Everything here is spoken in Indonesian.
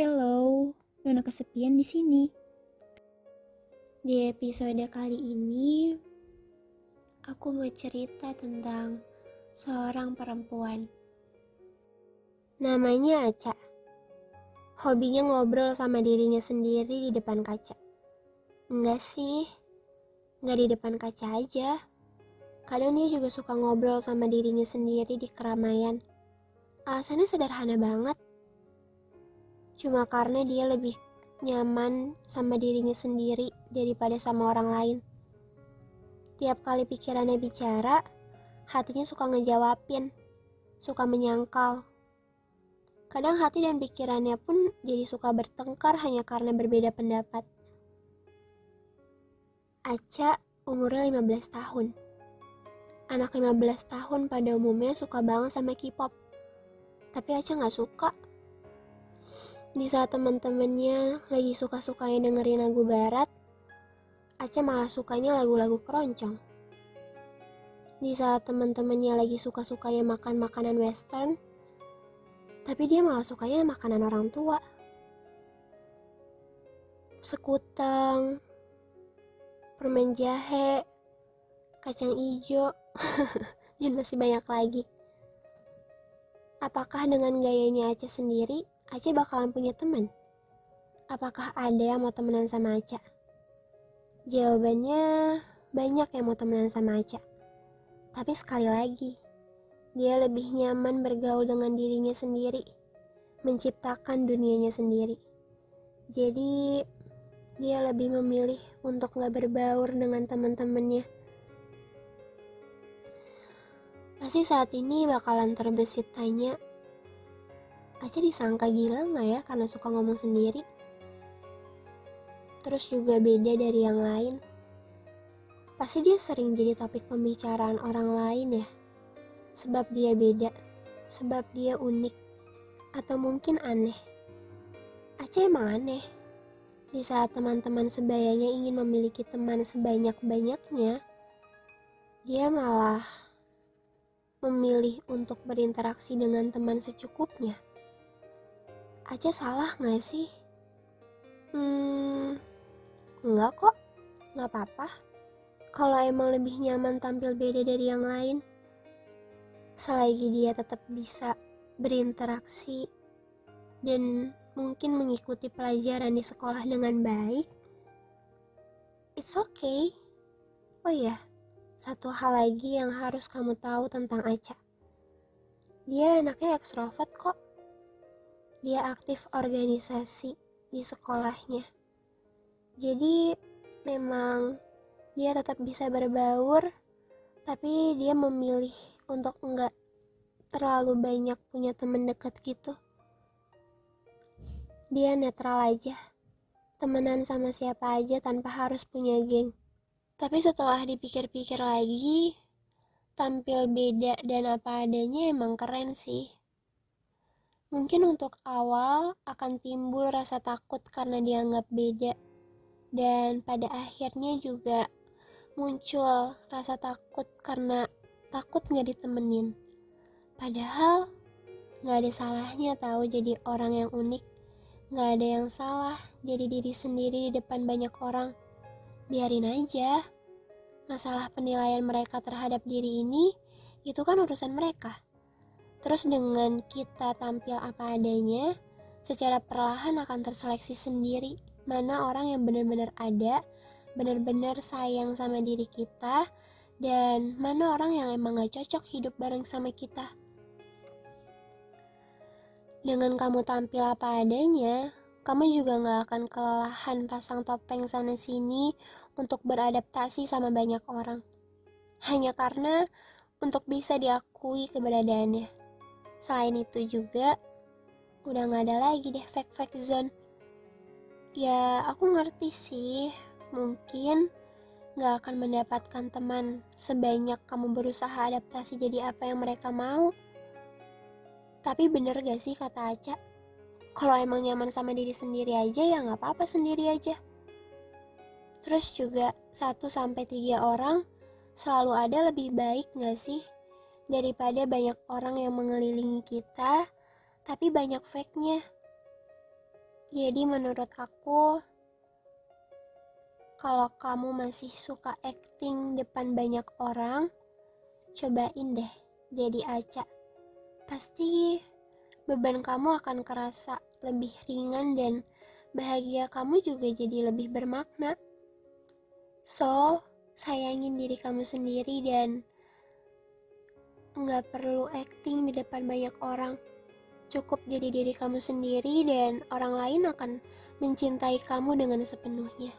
hello. Nona kesepian di sini. Di episode kali ini, aku mau cerita tentang seorang perempuan. Namanya Aca. Hobinya ngobrol sama dirinya sendiri di depan kaca. Enggak sih, enggak di depan kaca aja. Kadang dia juga suka ngobrol sama dirinya sendiri di keramaian. Alasannya sederhana banget Cuma karena dia lebih nyaman sama dirinya sendiri daripada sama orang lain. Tiap kali pikirannya bicara, hatinya suka ngejawabin, suka menyangkal. Kadang hati dan pikirannya pun jadi suka bertengkar hanya karena berbeda pendapat. Aca umurnya 15 tahun. Anak 15 tahun pada umumnya suka banget sama K-pop. Tapi Aca gak suka di saat teman-temannya lagi suka-sukanya dengerin lagu barat, Aca malah sukanya lagu-lagu keroncong. Di saat teman-temannya lagi suka-sukanya makan makanan western, tapi dia malah sukanya makanan orang tua. Sekutang, permen jahe, kacang ijo, dan masih banyak lagi. Apakah dengan gayanya Aca sendiri, Aca bakalan punya teman? Apakah ada yang mau temenan sama Aca? Jawabannya banyak yang mau temenan sama Aca. Tapi sekali lagi, dia lebih nyaman bergaul dengan dirinya sendiri, menciptakan dunianya sendiri. Jadi, dia lebih memilih untuk gak berbaur dengan teman-temannya. Pasti saat ini bakalan terbesit tanya, Aca disangka gila nggak ya karena suka ngomong sendiri? Terus juga beda dari yang lain. Pasti dia sering jadi topik pembicaraan orang lain ya. Sebab dia beda, sebab dia unik, atau mungkin aneh. Aca emang aneh. Di saat teman-teman sebayanya ingin memiliki teman sebanyak-banyaknya, dia malah memilih untuk berinteraksi dengan teman secukupnya. Aja salah gak sih? Hmm, enggak kok, gak apa-apa. Kalau emang lebih nyaman tampil beda dari yang lain, selagi dia tetap bisa berinteraksi dan mungkin mengikuti pelajaran di sekolah dengan baik, it's okay. Oh iya, satu hal lagi yang harus kamu tahu tentang Aca. Dia anaknya ekstrovert kok dia aktif organisasi di sekolahnya. Jadi memang dia tetap bisa berbaur, tapi dia memilih untuk enggak terlalu banyak punya temen dekat gitu. Dia netral aja, temenan sama siapa aja tanpa harus punya geng. Tapi setelah dipikir-pikir lagi, tampil beda dan apa adanya emang keren sih. Mungkin untuk awal akan timbul rasa takut karena dianggap beda. Dan pada akhirnya juga muncul rasa takut karena takut gak ditemenin. Padahal gak ada salahnya tahu jadi orang yang unik. Gak ada yang salah jadi diri sendiri di depan banyak orang. Biarin aja. Masalah penilaian mereka terhadap diri ini, itu kan urusan mereka. Terus dengan kita tampil apa adanya, secara perlahan akan terseleksi sendiri mana orang yang benar-benar ada, benar-benar sayang sama diri kita, dan mana orang yang emang gak cocok hidup bareng sama kita. Dengan kamu tampil apa adanya, kamu juga gak akan kelelahan pasang topeng sana-sini untuk beradaptasi sama banyak orang. Hanya karena untuk bisa diakui keberadaannya. Selain itu juga, udah gak ada lagi deh fake-fake zone. Ya, aku ngerti sih, mungkin gak akan mendapatkan teman sebanyak kamu berusaha adaptasi jadi apa yang mereka mau. Tapi bener gak sih kata Aca? Kalau emang nyaman sama diri sendiri aja ya gak apa-apa sendiri aja. Terus juga 1 sampai tiga orang selalu ada lebih baik gak sih? Daripada banyak orang yang mengelilingi kita, tapi banyak fake-nya. Jadi menurut aku, kalau kamu masih suka acting depan banyak orang, cobain deh jadi Aca. Pasti beban kamu akan kerasa lebih ringan dan bahagia kamu juga jadi lebih bermakna. So, sayangin diri kamu sendiri dan nggak perlu acting di depan banyak orang. Cukup jadi diri kamu sendiri dan orang lain akan mencintai kamu dengan sepenuhnya.